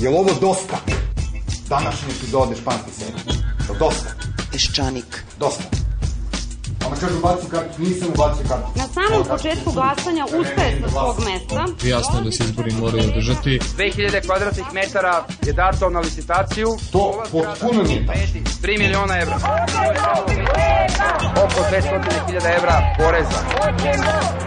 Je li ovo dosta? Današnje epizode španske serije. Je li dosta? Peščanik. Dosta. Ona kaže ubaci kartu, nisam ubacio kartu. Na samom početku glasanja ustaje sa svog mesta. Jasno je da se izbori moraju održati. 2000 kvadratnih metara je dato na licitaciju. To potpuno nije tačno. 3 miliona evra. Oko 200.000 evra poreza.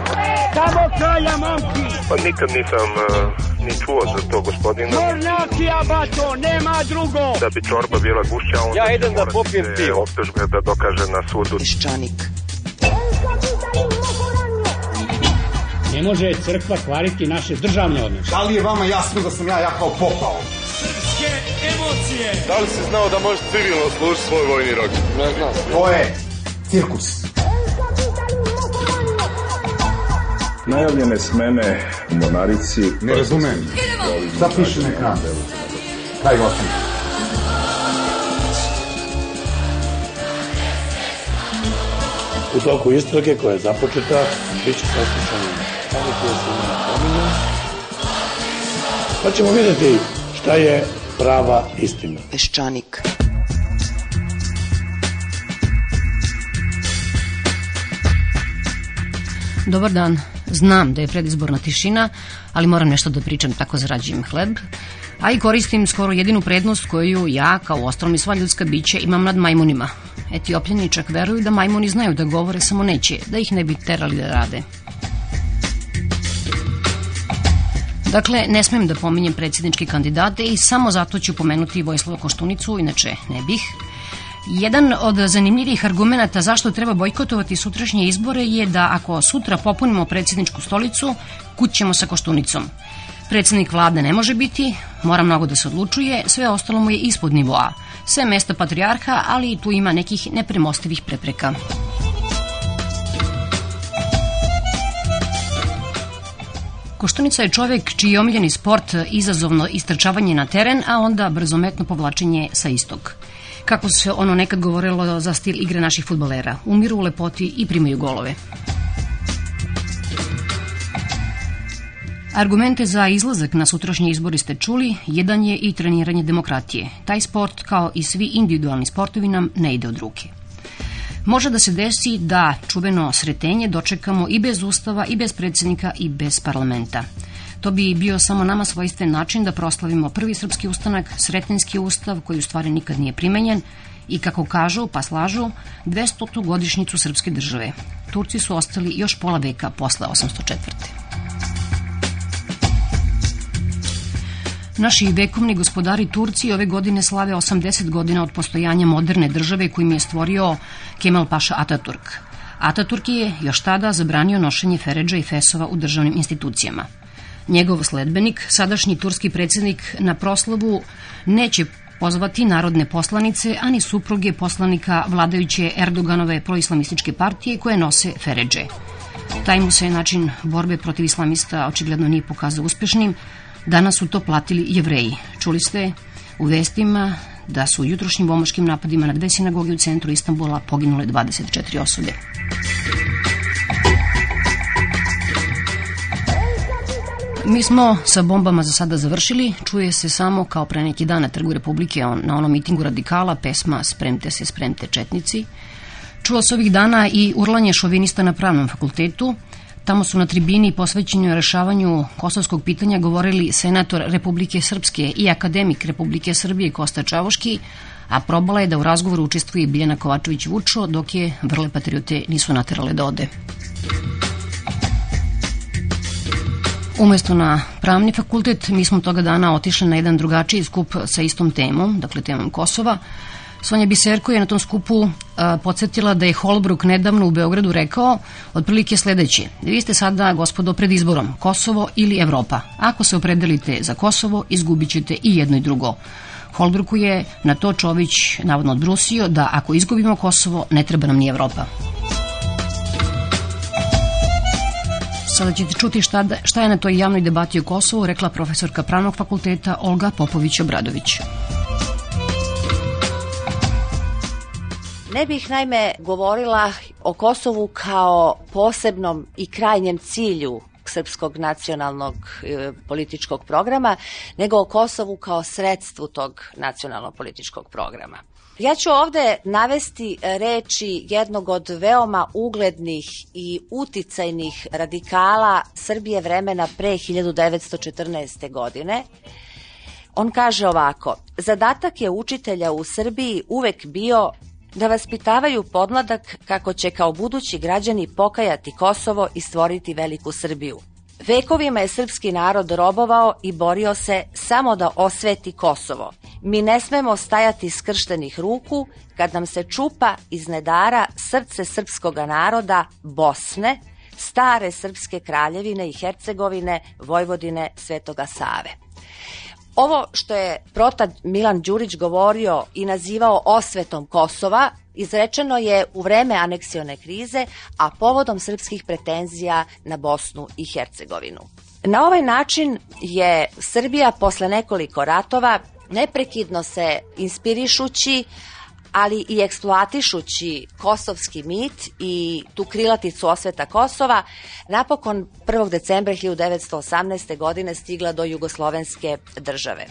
Samo kralja, momki! Pa nikad nisam uh, ni čuo za to gospodina. Mornjakija, bato, nema drugo! Da bi čorba bila gušća, onda Ja idem da popijem pivo. optužbe da dokaže na sudu. Peščanik. Ne može crkva kvariti naše državne odnose. Da li je vama jasno da sam ja jakao popao? Da li si znao da možeš civilno služiti svoj vojni rok? Ne znam. To je cirkus. Najavljene smene u Monarici. Ne razumem. Šta piše na ekranu? Kaj glasanje? U toku istrage koja je započeta, bit će saslušani oni koji su imali pominju. Pa ćemo vidjeti šta je prava istina. Peščanik. Dobar dan. Znam da je predizborna tišina, ali moram nešto da pričam, tako zarađujem hleb. A i koristim skoro jedinu prednost koju ja, kao ostrom i sva ljudska bića, imam nad majmunima. Etiopljani čak veruju da majmuni znaju da govore, samo neće, da ih ne bi terali da rade. Dakle, ne smem da pominjem predsjedničke kandidate i samo zato ću pomenuti Vojislava Koštunicu, inače ne bih. Jedan od zanimljivih argumenta zašto treba bojkotovati sutrašnje izbore je da ako sutra popunimo predsjedničku stolicu, kućemo sa Koštunicom. Predsjednik vlade ne može biti, mora mnogo da se odlučuje, sve ostalo mu je ispod nivoa. Sve mesta patrijarha, ali tu ima nekih nepremostivih prepreka. Koštunica je čovek čiji je omiljeni sport izazovno istrčavanje na teren, a onda brzometno povlačenje sa istog. Kako se ono nekad govorilo za stil igre naših futbolera. Umiru u lepoti i primaju golove. Argumente za izlazak na sutrašnje izbori ste čuli, jedan je i treniranje demokratije. Taj sport, kao i svi individualni sportovi, nam ne ide od ruke. Može da se desi da čuveno sretenje dočekamo i bez ustava, i bez predsjednika, i bez parlamenta. To bi bio samo nama svojstven način da proslavimo prvi srpski ustanak, sretenski ustav, koji u stvari nikad nije primenjen, i kako kažu, pa slažu, 200. godišnjicu srpske države. Turci su ostali još pola veka posle 804. Naši vekovni gospodari Turci ove godine slave 80 godina od postojanja moderne države kojim je stvorio Kemal Paša Ataturk. Ataturk je još tada zabranio nošenje feređa i fesova u državnim institucijama. Njegov sledbenik, sadašnji turski predsjednik, na proslavu neće pozvati narodne poslanice, ani supruge poslanika vladajuće Erdoganove proislamističke partije koje nose feređe. Taj mu se način borbe protiv islamista očigledno nije pokazao uspešnim, Danas su to platili jevreji. Čuli ste u vestima da su u jutrošnjim bomaškim napadima na dve sinagoge u centru Istanbula poginule 24 osobe. Mi smo sa bombama za sada završili, čuje se samo kao pre neki dan na Trgu Republike na onom mitingu radikala pesma Spremte se, spremte četnici. Čuo se ovih dana i urlanje šovinista na pravnom fakultetu, Tamo su na tribini posvećenju rešavanju kosovskog pitanja govorili senator Republike Srpske i akademik Republike Srbije Kosta Čavoški, a probala je da u razgovoru učestvuje Biljana Kovačević Vučo, dok je vrle patriote nisu naterale da ode. Umesto na pravni fakultet, mi smo toga dana otišli na jedan drugačiji skup sa istom temom, dakle temom Kosova, Sonja Biserko je na tom skupu a, podsjetila da je Holbrook nedavno u Beogradu rekao otprilike sledeće. Vi ste sada, gospodo, pred izborom Kosovo ili Evropa. Ako se opredelite za Kosovo, izgubit ćete i jedno i drugo. Holbrooku je na to Čović navodno odbrusio da ako izgubimo Kosovo, ne treba nam ni Evropa. Sada ćete čuti šta, šta je na toj javnoj debati o Kosovu rekla profesorka pravnog fakulteta Olga Popović-Obradović. Ne bih naime govorila o Kosovu kao posebnom i krajnjem cilju srpskog nacionalnog e, političkog programa, nego o Kosovu kao sredstvu tog nacionalnog političkog programa. Ja ću ovde navesti reči jednog od veoma uglednih i uticajnih radikala Srbije vremena pre 1914. godine. On kaže ovako, zadatak je učitelja u Srbiji uvek bio da vaspitavaju podmladak kako će kao budući građani pokajati Kosovo i stvoriti veliku Srbiju. Vekovima je srpski narod robovao i borio se samo da osveti Kosovo. Mi ne smemo stajati skrštenih ruku kad nam se čupa iz nedara srce srpskog naroda Bosne, stare srpske kraljevine i Hercegovine, Vojvodine, Svetoga Save. Ovo što je protad Milan Đurić govorio i nazivao osvetom Kosova, izrečeno je u vreme aneksione krize, a povodom srpskih pretenzija na Bosnu i Hercegovinu. Na ovaj način je Srbija posle nekoliko ratova neprekidno se inspirišući, ali i eksploatišući kosovski mit i tu krilaticu osveta Kosova, napokon 1. decembra 1918. godine stigla do jugoslovenske države.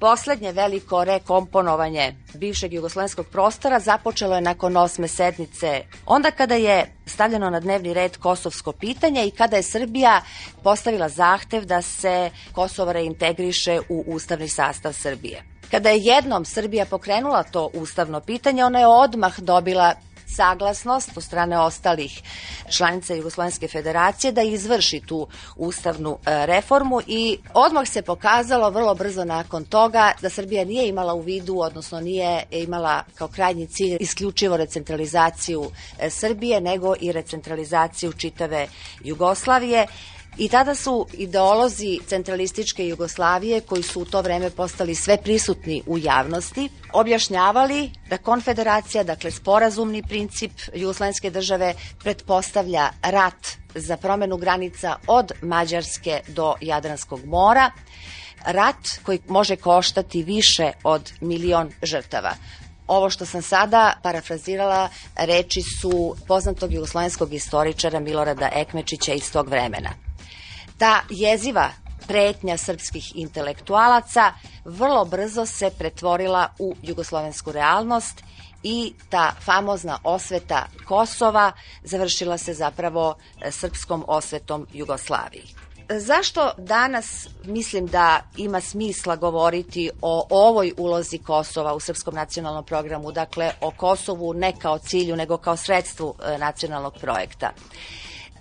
Poslednje veliko rekomponovanje bivšeg jugoslovenskog prostora započelo je nakon osme sednice, onda kada je stavljeno na dnevni red kosovsko pitanje i kada je Srbija postavila zahtev da se Kosovo reintegriše u ustavni sastav Srbije. Kada je jednom Srbija pokrenula to ustavno pitanje, ona je odmah dobila saglasnost od strane ostalih članica Jugoslovenske federacije da izvrši tu ustavnu e, reformu i odmah se pokazalo vrlo brzo nakon toga da Srbija nije imala u vidu, odnosno nije imala kao krajnji cilj isključivo recentralizaciju e, Srbije, nego i recentralizaciju čitave Jugoslavije I tada su ideolozi centralističke Jugoslavije, koji su u to vreme postali sve prisutni u javnosti, objašnjavali da konfederacija, dakle sporazumni princip Jugoslovenske države, pretpostavlja rat za promenu granica od Mađarske do Jadranskog mora, rat koji može koštati više od milion žrtava. Ovo što sam sada parafrazirala reči su poznatog jugoslovenskog istoričara Milorada Ekmečića iz tog vremena ta jeziva pretnja srpskih intelektualaca vrlo brzo se pretvorila u jugoslovensku realnost i ta famozna osveta Kosova završila se zapravo e, srpskom osvetom Jugoslaviji. Zašto danas mislim da ima smisla govoriti o ovoj ulozi Kosova u Srpskom nacionalnom programu, dakle o Kosovu ne kao cilju nego kao sredstvu e, nacionalnog projekta?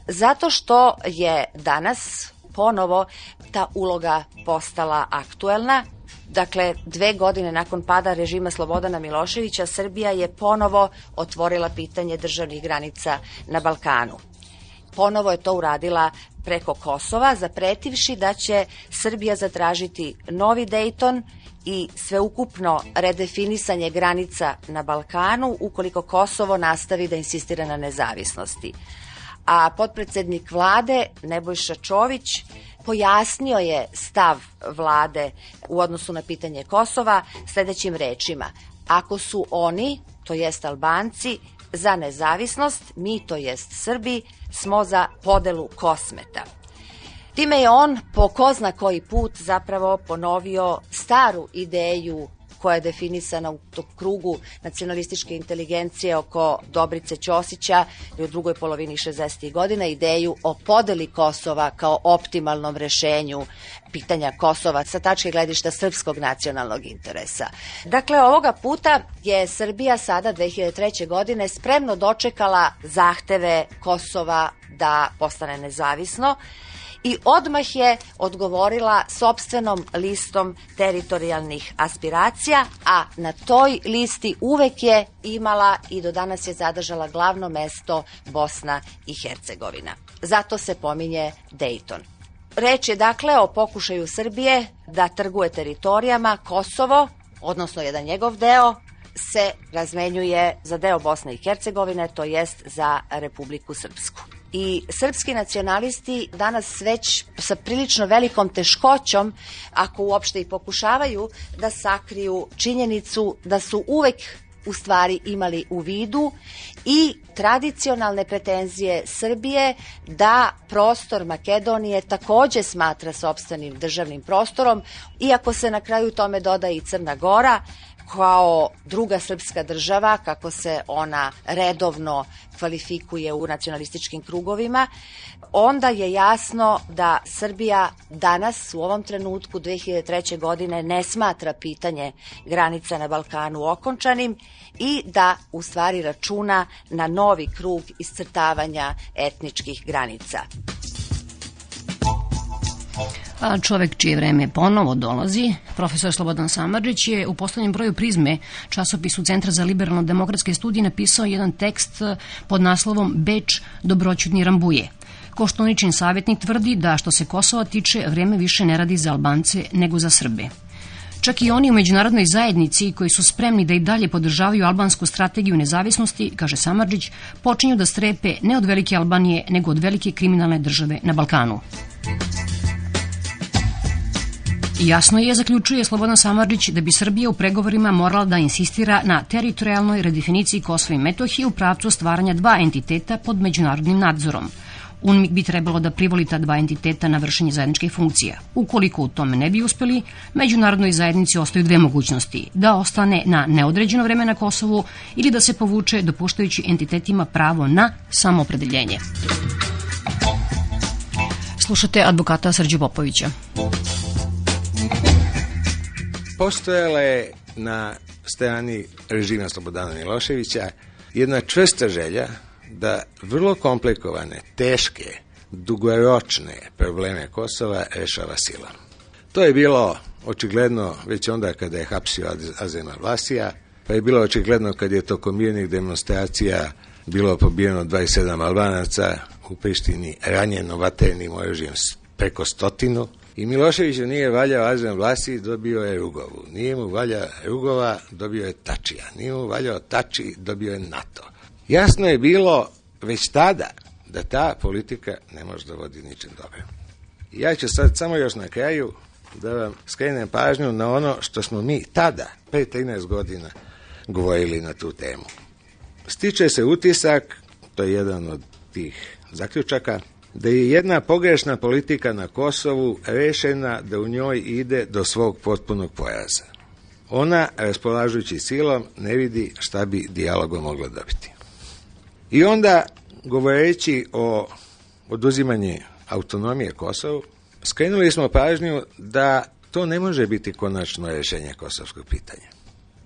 Zato što je danas ponovo ta uloga postala aktuelna. Dakle, dve godine nakon pada režima Slobodana Miloševića, Srbija je ponovo otvorila pitanje državnih granica na Balkanu. Ponovo je to uradila preko Kosova, zapretivši da će Srbija zatražiti novi Dejton i sveukupno redefinisanje granica na Balkanu ukoliko Kosovo nastavi da insistira na nezavisnosti a potpredsednik vlade Nebojša Čović pojasnio je stav vlade u odnosu na pitanje Kosova sledećim rečima. Ako su oni, to jest Albanci, za nezavisnost, mi, to jest Srbi, smo za podelu kosmeta. Time je on po ko zna koji put zapravo ponovio staru ideju koja je definisana u krugu nacionalističke inteligencije oko Dobrice Ćosića i u drugoj polovini 60. godina ideju o podeli Kosova kao optimalnom rešenju pitanja Kosova sa tačke gledišta srpskog nacionalnog interesa. Dakle, ovoga puta je Srbija sada 2003. godine spremno dočekala zahteve Kosova da postane nezavisno i odmah je odgovorila sobstvenom listom teritorijalnih aspiracija, a na toj listi uvek je imala i do danas je zadržala glavno mesto Bosna i Hercegovina. Zato se pominje Dayton. Reč je dakle o pokušaju Srbije da trguje teritorijama Kosovo, odnosno jedan njegov deo, se razmenjuje za deo Bosne i Hercegovine, to jest za Republiku Srpsku i srpski nacionalisti danas već sa prilično velikom teškoćom, ako uopšte i pokušavaju, da sakriju činjenicu da su uvek u stvari imali u vidu i tradicionalne pretenzije Srbije da prostor Makedonije takođe smatra sobstvenim državnim prostorom, iako se na kraju tome doda i Crna Gora, kao druga srpska država, kako se ona redovno kvalifikuje u nacionalističkim krugovima, onda je jasno da Srbija danas u ovom trenutku 2003. godine ne smatra pitanje granica na Balkanu okončanim i da u stvari računa na novi krug iscrtavanja etničkih granica. Čovek čije vreme ponovo dolazi, profesor Slobodan Samarđić je u poslednjem broju prizme časopisu Centra za liberalno-demokratske studije napisao jedan tekst pod naslovom Beč dobroćudni rambuje. Koštuničin savjetnik tvrdi da što se Kosova tiče, vreme više ne radi za Albance nego za Srbe. Čak i oni u međunarodnoj zajednici koji su spremni da i dalje podržavaju albansku strategiju nezavisnosti, kaže Samarđić, počinju da strepe ne od velike Albanije, nego od velike kriminalne države na Balkanu. Jasno je, zaključuje Slobodan Samarđić, da bi Srbija u pregovorima morala da insistira na teritorijalnoj redefiniciji Kosova i Metohije u pravcu stvaranja dva entiteta pod međunarodnim nadzorom. UNMIK bi trebalo da privoli ta dva entiteta na vršenje zajedničkih funkcija. Ukoliko u tome ne bi uspeli, međunarodnoj zajednici ostaju dve mogućnosti. Da ostane na neodređeno vreme na Kosovu ili da se povuče dopuštajući entitetima pravo na samopredeljenje. Slušate advokata Srđu Popovića. Postojala je na strani režima Slobodana Miloševića jedna čvrsta želja da vrlo komplikovane, teške, dugoročne probleme Kosova rešava silom. To je bilo očigledno već onda kada je hapsio Azema Vlasija, pa je bilo očigledno kad je tokom mirnih demonstracija bilo pobijeno 27 Albanaca u Prištini, ranjeno vaternim oružjem preko stotinu, I Miloševiću nije valjao Azem Vlasi, dobio je Rugovu. Nije mu valja Rugova, dobio je Tačija. Nije mu valjao Tači, dobio je NATO. Jasno je bilo već tada da ta politika ne može da vodi ničem dobro. Ja ću sad samo još na kraju da vam skrenem pažnju na ono što smo mi tada, pre 13 godina, govorili na tu temu. Stiče se utisak, to je jedan od tih zaključaka, da je jedna pogrešna politika na Kosovu rešena da u njoj ide do svog potpunog pojaza. Ona, raspolažući silom, ne vidi šta bi dijalogom mogla dobiti. I onda, govoreći o oduzimanje autonomije Kosovu, skrenuli smo pažnju da to ne može biti konačno rešenje kosovskog pitanja.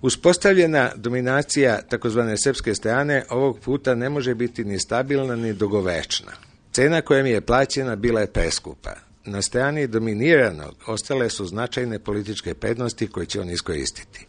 Uspostavljena dominacija takozvane srpske strane ovog puta ne može biti ni stabilna ni dugovečna. Cena koja mi je plaćena bila je preskupa. Na strani dominiranog ostale su značajne političke prednosti koje će on iskoristiti.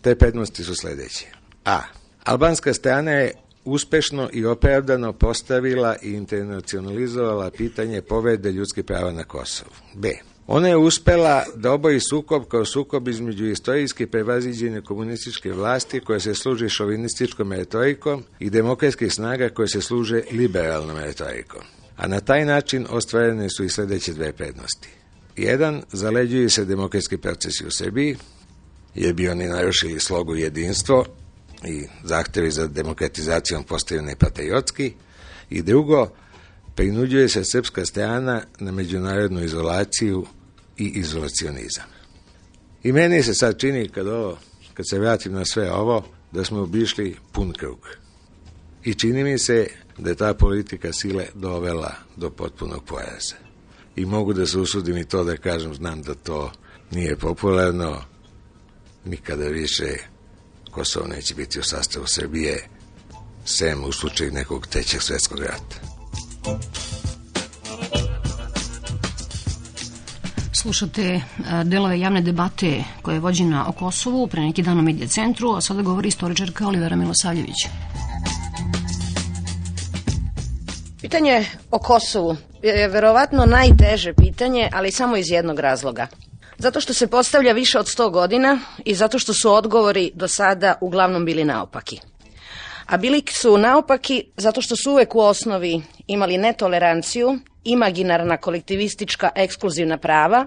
Te prednosti su sledeće. A. Albanska strana je uspešno i opravdano postavila i internacionalizovala pitanje povrede ljudskih prava na Kosovu. B. Ona je uspela da oboji sukob kao sukob između istorijski prevaziđene komunističke vlasti koje se služi šovinističkom retorikom i demokratskih snaga koje se služe liberalnom retorikom. A na taj način ostvarene su i sledeće dve prednosti. Jedan, zaleđuju se demokratski procesi u Srbiji, jer bi oni narušili slogu jedinstvo i zahtevi za demokratizacijom postaju nepatriotski. I drugo, prinuđuje se srpska strana na međunarodnu izolaciju i izolacionizam. I meni se sad čini kad ovo, kad se vratim na sve ovo, da smo obišli pun krug. I čini mi se da je ta politika sile dovela do potpunog pojaza. I mogu da se usudim i to da kažem, znam da to nije popularno, nikada više Kosovo neće biti u sastavu Srbije, sem u slučaju nekog trećeg svetskog rata. Slušate delove javne debate koja je vođena o Kosovu pre neki dan u Medija centru, a sada govori istoričarka Olivera Milosavljević. Pitanje o Kosovu je verovatno najteže pitanje, ali samo iz jednog razloga. Zato što se postavlja više od 100 godina i zato što su odgovori do sada uglavnom bili naopaki. A bili su naopaki zato što su uvek u osnovi imali netoleranciju, imaginarna kolektivistička ekskluzivna prava,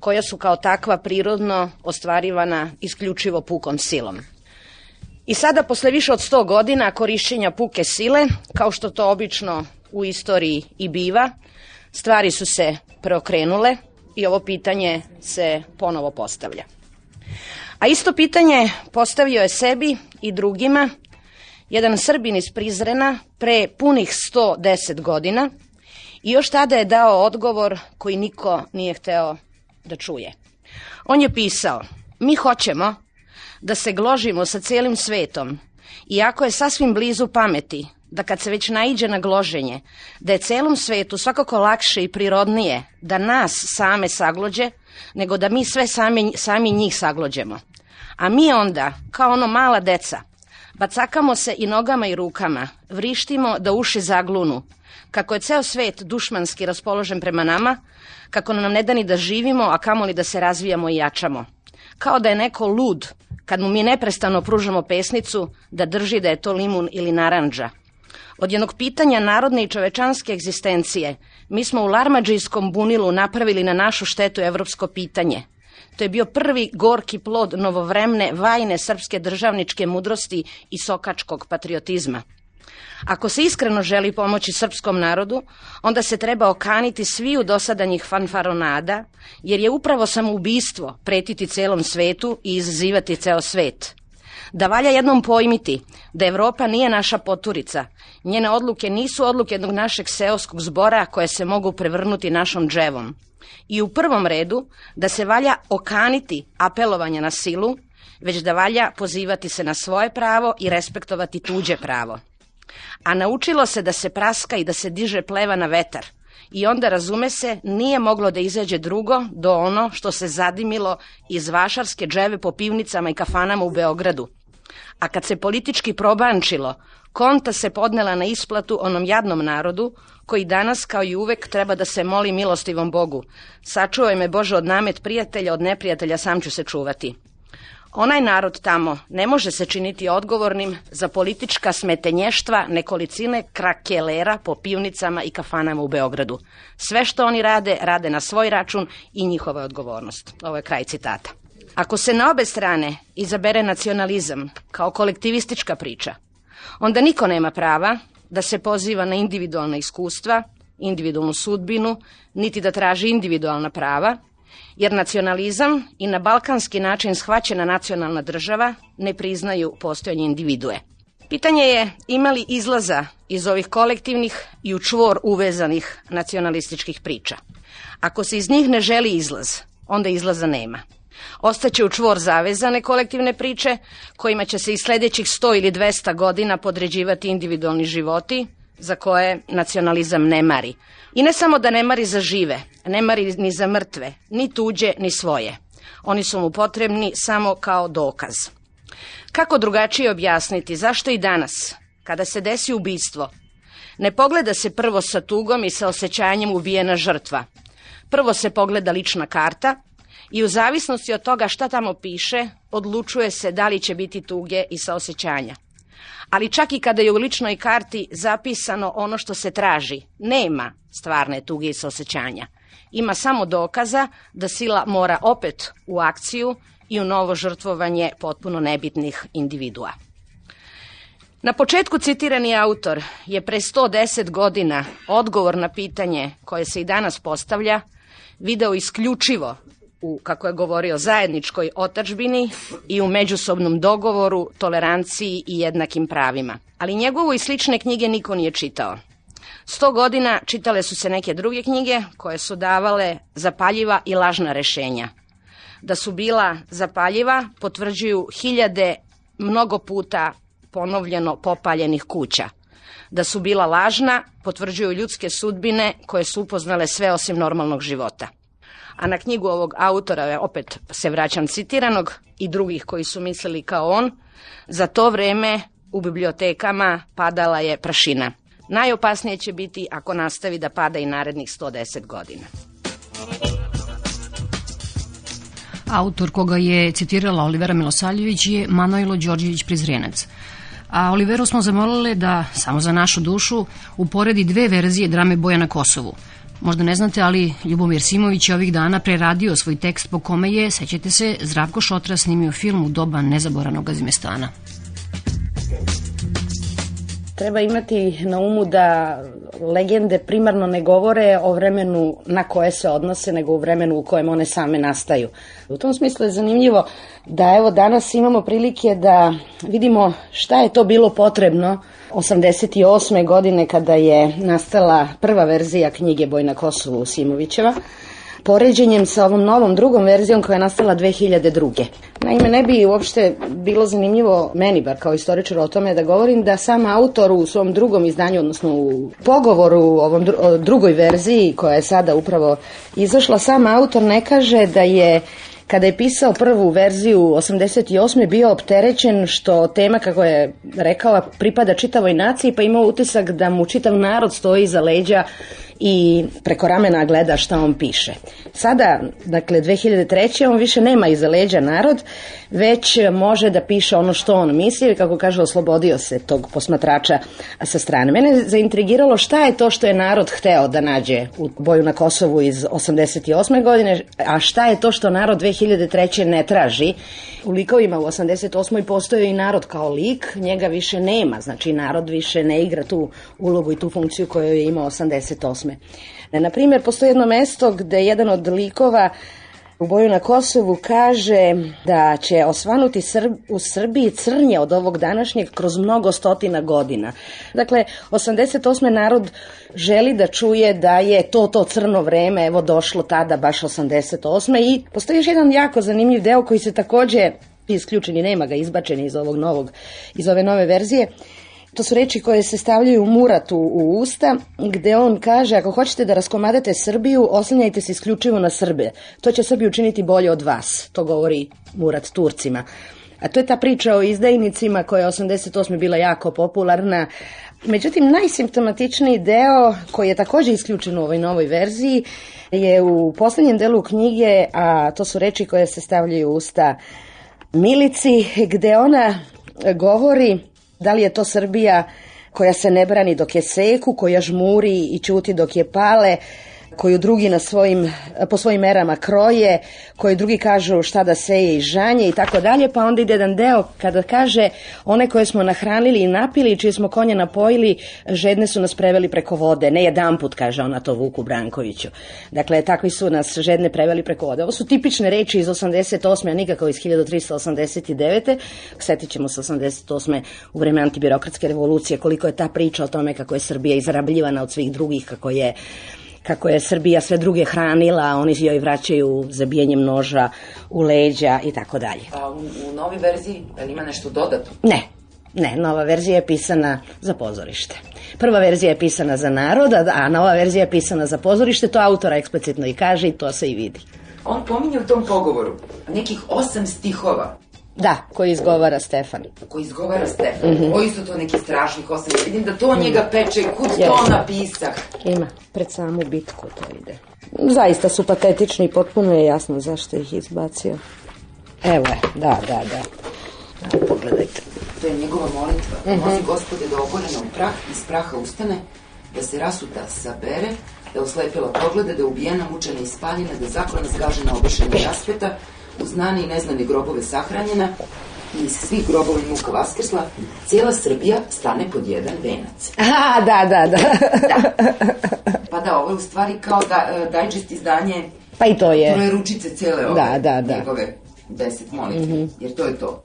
koja su kao takva prirodno ostvarivana isključivo pukom silom. I sada, posle više od 100 godina korišćenja puke sile, kao što to obično u istoriji i biva, stvari su se preokrenule i ovo pitanje se ponovo postavlja. A isto pitanje postavio je sebi i drugima jedan Srbin iz Prizrena pre punih 110 godina i još tada je dao odgovor koji niko nije hteo da čuje. On je pisao, mi hoćemo da se gložimo sa celim svetom, iako je sasvim blizu pameti, da kad se već naiđe na gloženje, da je celom svetu svakako lakše i prirodnije da nas same saglođe, nego da mi sve sami, sami njih saglođemo. A mi onda, kao ono mala deca, bacakamo se i nogama i rukama, vrištimo da uši zaglunu, kako je ceo svet dušmanski raspoložen prema nama, kako nam ne da ni da živimo, a kamoli da se razvijamo i jačamo. Kao da je neko lud, kad mu mi neprestano pružamo pesnicu, da drži da je to limun ili naranđa. Od jednog pitanja narodne i čovečanske egzistencije, mi smo u Larmađijskom bunilu napravili na našu štetu evropsko pitanje. To je bio prvi gorki plod novovremne, vajne srpske državničke mudrosti i sokačkog patriotizma. Ako se iskreno želi pomoći srpskom narodu, onda se treba okaniti sviju dosadanjih fanfaronada, jer je upravo samoubistvo pretiti celom svetu i izazivati ceo svet. Da valja jednom pojmiti da Evropa nije naša poturica, njene odluke nisu odluke jednog našeg seoskog zbora koje se mogu prevrnuti našom dževom. I u prvom redu da se valja okaniti apelovanja na silu, već da valja pozivati se na svoje pravo i respektovati tuđe pravo a naučilo se da se praska i da se diže pleva na vetar. I onda, razume se, nije moglo da izađe drugo do ono što se zadimilo iz vašarske dževe po pivnicama i kafanama u Beogradu. A kad se politički probančilo, konta se podnela na isplatu onom jadnom narodu, koji danas, kao i uvek, treba da se moli milostivom Bogu. Sačuvaj me Bože od namet prijatelja, od neprijatelja sam ću se čuvati. Onaj narod tamo ne može se činiti odgovornim za politička smetenještva nekolicine krakelera po pivnicama i kafanama u Beogradu. Sve što oni rade, rade na svoj račun i njihova odgovornost. Ovo je kraj citata. Ako se na obe strane izabere nacionalizam kao kolektivistička priča, onda niko nema prava da se poziva na individualna iskustva, individualnu sudbinu, niti da traži individualna prava, jer nacionalizam i na balkanski način shvaćena nacionalna država ne priznaju postojanje individue. Pitanje je ima li izlaza iz ovih kolektivnih i u čvor uvezanih nacionalističkih priča. Ako se iz njih ne želi izlaz, onda izlaza nema. Ostaće u čvor zavezane kolektivne priče, kojima će se i sledećih 100 ili 200 godina podređivati individualni životi, za koje nacionalizam ne mari. I ne samo da ne mari za žive, ne mari ni za mrtve, ni tuđe, ni svoje. Oni su mu potrebni samo kao dokaz. Kako drugačije objasniti zašto i danas, kada se desi ubistvo, ne pogleda se prvo sa tugom i sa osjećanjem ubijena žrtva. Prvo se pogleda lična karta i u zavisnosti od toga šta tamo piše, odlučuje se da li će biti tuge i saosećanja ali čak i kada je u ličnoj karti zapisano ono što se traži, nema stvarne tuge i osjećanja. Ima samo dokaza da sila mora opet u akciju i u novo žrtvovanje potpuno nebitnih individua. Na početku citirani autor je pre 110 godina odgovor na pitanje koje se i danas postavlja video isključivo u, kako je govorio, zajedničkoj otačbini i u međusobnom dogovoru, toleranciji i jednakim pravima. Ali njegovu i slične knjige niko nije čitao. Sto godina čitale su se neke druge knjige koje su davale zapaljiva i lažna rešenja. Da su bila zapaljiva potvrđuju hiljade mnogo puta ponovljeno popaljenih kuća. Da su bila lažna potvrđuju ljudske sudbine koje su upoznale sve osim normalnog života a na knjigu ovog autora, opet se vraćam citiranog, i drugih koji su mislili kao on, za to vreme u bibliotekama padala je prašina. Najopasnije će biti ako nastavi da pada i narednih 110 godina. Autor koga je citirala Olivera Milosaljević je Manojlo Đorđević Prizrenac. A Oliveru smo zamolile da, samo za našu dušu, uporedi dve verzije drame Boja na Kosovu – Možda ne znate, ali Ljubomir Simović je ovih dana preradio svoj tekst po kome je, sećate se, Zdravko Šotra snimio film u doba nezaboranog Gazimestana. Treba imati na umu da legende primarno ne govore o vremenu na koje se odnose, nego u vremenu u kojem one same nastaju. U tom smislu je zanimljivo da evo danas imamo prilike da vidimo šta je to bilo potrebno 88. godine kada je nastala prva verzija knjige Bojna Kosovu Simovićeva poređenjem sa ovom novom drugom verzijom koja je nastala 2002. Naime, ne bi uopšte bilo zanimljivo meni, bar kao istoričar o tome da govorim, da sam autor u svom drugom izdanju, odnosno u pogovoru u ovom drugoj verziji koja je sada upravo izašla, sam autor ne kaže da je kada je pisao prvu verziju 88. bio opterećen što tema, kako je rekao, pripada čitavoj naciji, pa imao utisak da mu čitav narod stoji iza leđa i preko ramena gleda šta on piše. Sada, dakle, 2003. on više nema iza leđa narod, već može da piše ono što on misli i kako kaže, oslobodio se tog posmatrača sa strane. Mene zaintrigiralo šta je to što je narod hteo da nađe u boju na Kosovu iz 88. godine, a šta je to što narod 2003. ne traži. U likovima u 88. postoji i narod kao lik, njega više nema, znači narod više ne igra tu ulogu i tu funkciju koju je imao 88. Na primjer, postoji jedno mesto gde jedan od likova u boju na Kosovu kaže da će osvanuti Srb, u Srbiji crnje od ovog današnjeg kroz mnogo stotina godina. Dakle, 88. narod želi da čuje da je to to crno vreme, evo došlo tada baš 88. I postoji još jedan jako zanimljiv deo koji se takođe isključeni, nema ga izbačeni iz ovog novog, iz ove nove verzije, To su reči koje se stavljaju Muratu u usta, gde on kaže, ako hoćete da raskomadate Srbiju, oslanjajte se isključivo na Srbe. To će Srbiju učiniti bolje od vas. To govori Murat Turcima. A to je ta priča o izdajnicima koja je 88. bila jako popularna. Međutim, najsimptomatičniji deo koji je takođe isključen u ovoj novoj verziji je u poslednjem delu knjige, a to su reči koje se stavljaju u usta Milici, gde ona govori Da li je to Srbija koja se ne brani dok je seku, koja žmuri i čuti dok je pale, koju drugi na svojim, po svojim merama kroje, koji drugi kažu šta da seje i žanje i tako dalje, pa onda ide jedan deo kada kaže one koje smo nahranili i napili, čije smo konje napojili, žedne su nas preveli preko vode. Ne jedan put, kaže ona to Vuku Brankoviću. Dakle, takvi su nas žedne preveli preko vode. Ovo su tipične reči iz 88. a nikako iz 1389. Setit ćemo se 88. u vreme antibirokratske revolucije, koliko je ta priča o tome kako je Srbija izrabljivana od svih drugih, kako je kako je Srbija sve druge hranila, oni joj vraćaju zabijanjem noža u leđa i tako dalje. A u, u novi verziji, li ima nešto dodatno? Ne, ne, nova verzija je pisana za pozorište. Prva verzija je pisana za narod, a nova verzija je pisana za pozorište, to autora eksplicitno i kaže i to se i vidi. On pominje u tom pogovoru nekih osam stihova Da, koji izgovara Stefan. Koji izgovara Stefan. Mm -hmm. Koji su to neki strašni kosani? Vidim da to njega peče. Kud yes. to napisah? Ima. Pred samu bitku to ide. Zaista su patetični i potpuno je jasno zašto ih izbacio. Evo je, da, da, da. Evo, pogledajte. To je njegova molitva. Mm -hmm. Mozi gospode da oborenom prah iz praha ustane, da se rasuta sabere, da oslepila poglede, da ubijena, mučena i spaljena, da zaklana zgažena obešena raspeta, u znani i neznani grobove sahranjena i iz svih grobova i muka Vaskrsla, cijela Srbija stane pod jedan venac. A, da, da, da. da. Pa da, ovo je u stvari kao da, uh, dajđest izdanje Pa i to je. Troje ručice cijele ove da, da, da. njegove deset molitve, mm -hmm. jer to je to.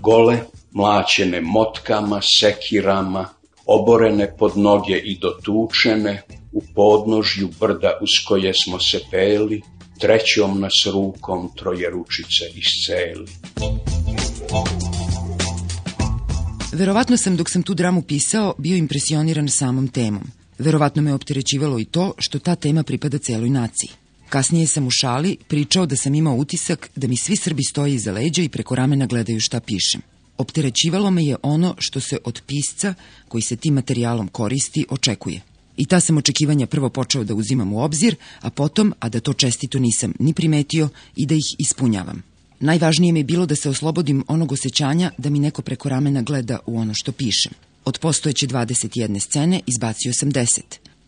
Gole, mlaćene motkama, sekirama, oborene pod noge i dotučene, u podnožju brda uz koje smo se peli, trećom nas rukom troje ručice isceli. Verovatno sam dok sam tu dramu pisao bio impresioniran samom temom. Verovatno me opterećivalo i to što ta tema pripada celoj naciji. Kasnije sam u šali pričao da sam imao utisak da mi svi Srbi stoje iza leđa i preko ramena gledaju šta pišem. Opterećivalo me je ono što se od pisca, koji se tim materijalom koristi, očekuje. I ta sam očekivanja prvo počeo da uzimam u obzir, a potom, a da to čestito nisam ni primetio, i da ih ispunjavam. Najvažnije mi je bilo da se oslobodim onog osjećanja da mi neko preko ramena gleda u ono što pišem. Od postojeće 21 scene izbacio sam 10.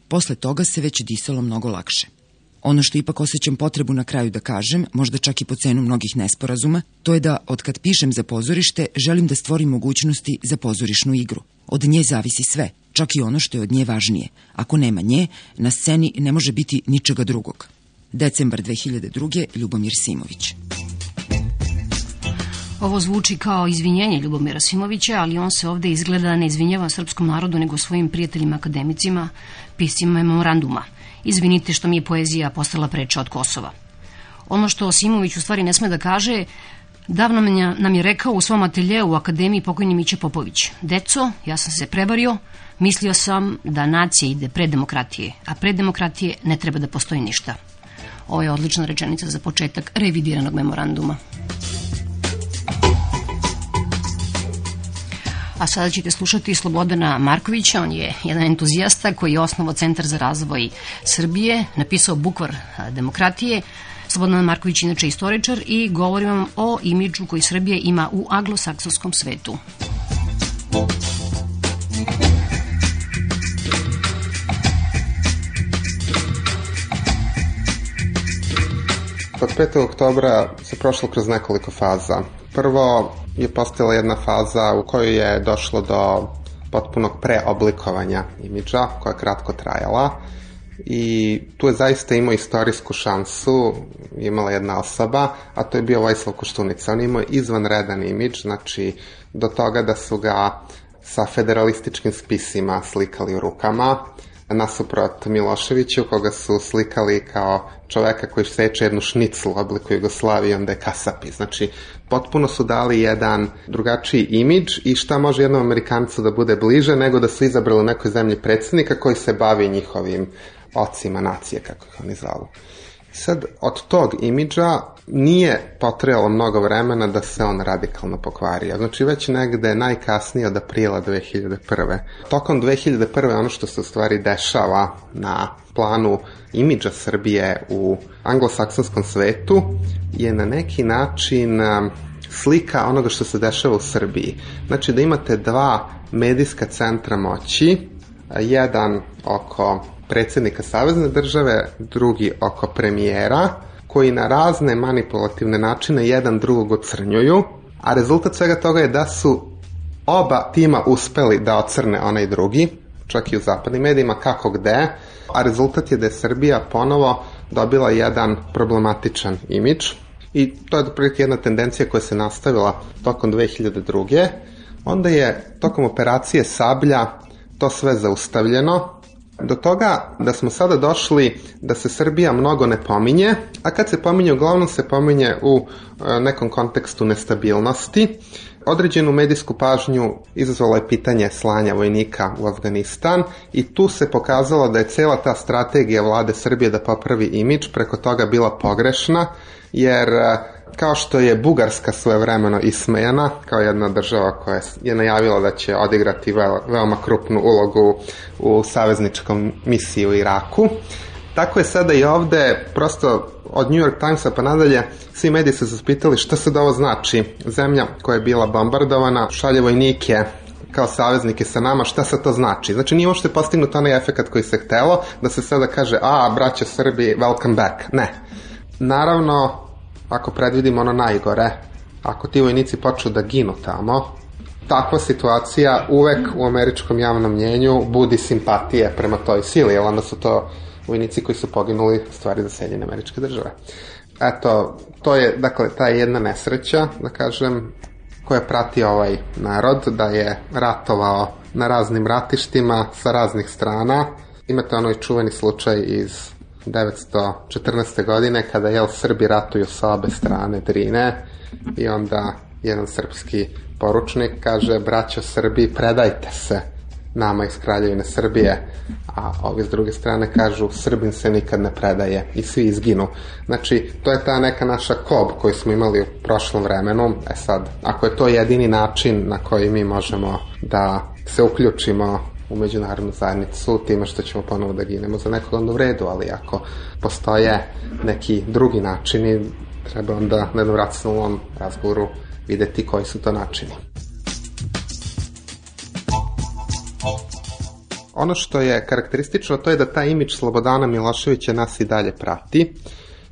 Posle toga se već disalo mnogo lakše. Ono što ipak osjećam potrebu na kraju da kažem, možda čak i po cenu mnogih nesporazuma, to je da od kad pišem za pozorište želim da stvorim mogućnosti za pozorišnu igru. Od nje zavisi sve, čak i ono što je od nje važnije. Ako nema nje, na sceni ne može biti ničega drugog. Decembar 2002. Ljubomir Simović. Ovo zvuči kao izvinjenje Ljubomira Simovića, ali on se ovde izgleda ne izvinjava srpskom narodu, nego svojim prijateljima akademicima, piscima memoranduma. Izvinite što mi je poezija postala preča od Kosova. Ono što Simović u stvari ne sme da kaže, davno nam je rekao u svom ateljeu u Akademiji pokojni Miće Popović. Deco, ja sam se prebario, mislio sam da nacija ide pre demokratije, a pre demokratije ne treba da postoji ništa. Ovo je odlična rečenica za početak revidiranog memoranduma. A sada ćete slušati Slobodana Markovića, on je jedan entuzijasta koji je osnovao Centar za razvoj Srbije, napisao bukvar demokratije. Slobodan Marković je inače istoričar i govori vam o imidžu koji Srbije ima u anglosaksonskom svetu. Od 5. oktobra se prošlo kroz nekoliko faza. Prvo je postojala jedna faza u kojoj je došlo do potpunog preoblikovanja imidža, koja je kratko trajala i tu je zaista imao istorijsku šansu, imala jedna osoba, a to je bio Vojislav Koštunica. On je imao izvanredan imidž, znači do toga da su ga sa federalističkim spisima slikali u rukama, nasuprot Miloševiću, koga su slikali kao čoveka koji seče jednu šniclu u obliku Jugoslavije, onda je kasapi. Znači, potpuno su dali jedan drugačiji imidž i šta može jednom Amerikancu da bude bliže nego da su izabrali u nekoj zemlji predsednika koji se bavi njihovim ocima nacije, kako ih oni zovu. Sad, od tog imidža nije potrebalo mnogo vremena da se on radikalno pokvario. Znači, već negde najkasnije od aprila 2001. Tokom 2001. ono što se u stvari dešava na planu imidža Srbije u anglosaksonskom svetu je na neki način slika onoga što se dešava u Srbiji. Znači da imate dva medijska centra moći, jedan oko predsednika Savezne države, drugi oko premijera, koji na razne manipulativne načine jedan drugog ocrnjuju, a rezultat svega toga je da su oba tima uspeli da ocrne onaj drugi, čak i u zapadnim medijima, kako gde, a rezultat je da je Srbija ponovo dobila jedan problematičan imidž i to je prilike jedna tendencija koja se nastavila tokom 2002. Onda je tokom operacije Sablja to sve zaustavljeno, do toga da smo sada došli da se Srbija mnogo ne pominje, a kad se pominje, uglavnom se pominje u e, nekom kontekstu nestabilnosti. Određenu medijsku pažnju izazvalo je pitanje slanja vojnika u Afganistan i tu se pokazalo da je cela ta strategija vlade Srbije da popravi imidž preko toga bila pogrešna, jer e, kao što je Bugarska svojevremeno ismejana kao jedna država koja je najavila da će odigrati veoma krupnu ulogu u savezničkom misiji u Iraku. Tako je sada i ovde, prosto od New York Timesa pa nadalje, svi mediji su zaspitali šta se da ovo znači. Zemlja koja je bila bombardovana šalje vojnike kao saveznike sa nama, šta se to znači? Znači nije uopšte postignut onaj efekt koji se htelo, da se sada kaže, a, braća Srbi, welcome back. Ne. Naravno, ako predvidimo ono najgore, ako ti vojnici počnu da ginu tamo, takva situacija uvek u američkom javnom mnjenju budi simpatije prema toj sili, jer onda su to vojnici koji su poginuli stvari za Sjedinjene američke države. Eto, to je, dakle, ta jedna nesreća, da kažem, koja prati ovaj narod, da je ratovao na raznim ratištima sa raznih strana. Imate onoj čuveni slučaj iz 1914. godine kada jel Srbi ratuju sa obe strane Drine i onda jedan srpski poručnik kaže braćo Srbi predajte se nama iz Kraljevine Srbije a ovi s druge strane kažu Srbin se nikad ne predaje i svi izginu. Znači, to je ta neka naša kob koju smo imali u prošlom vremenu. E sad, ako je to jedini način na koji mi možemo da se uključimo u međunarodnu zajednicu time što ćemo ponovo da ginemo za nekog onda u redu, ali ako postoje neki drugi načini, treba onda na jednom racionalnom razgovoru videti koji su to načini. Ono što je karakteristično to je da taj imidž Slobodana Miloševića nas i dalje prati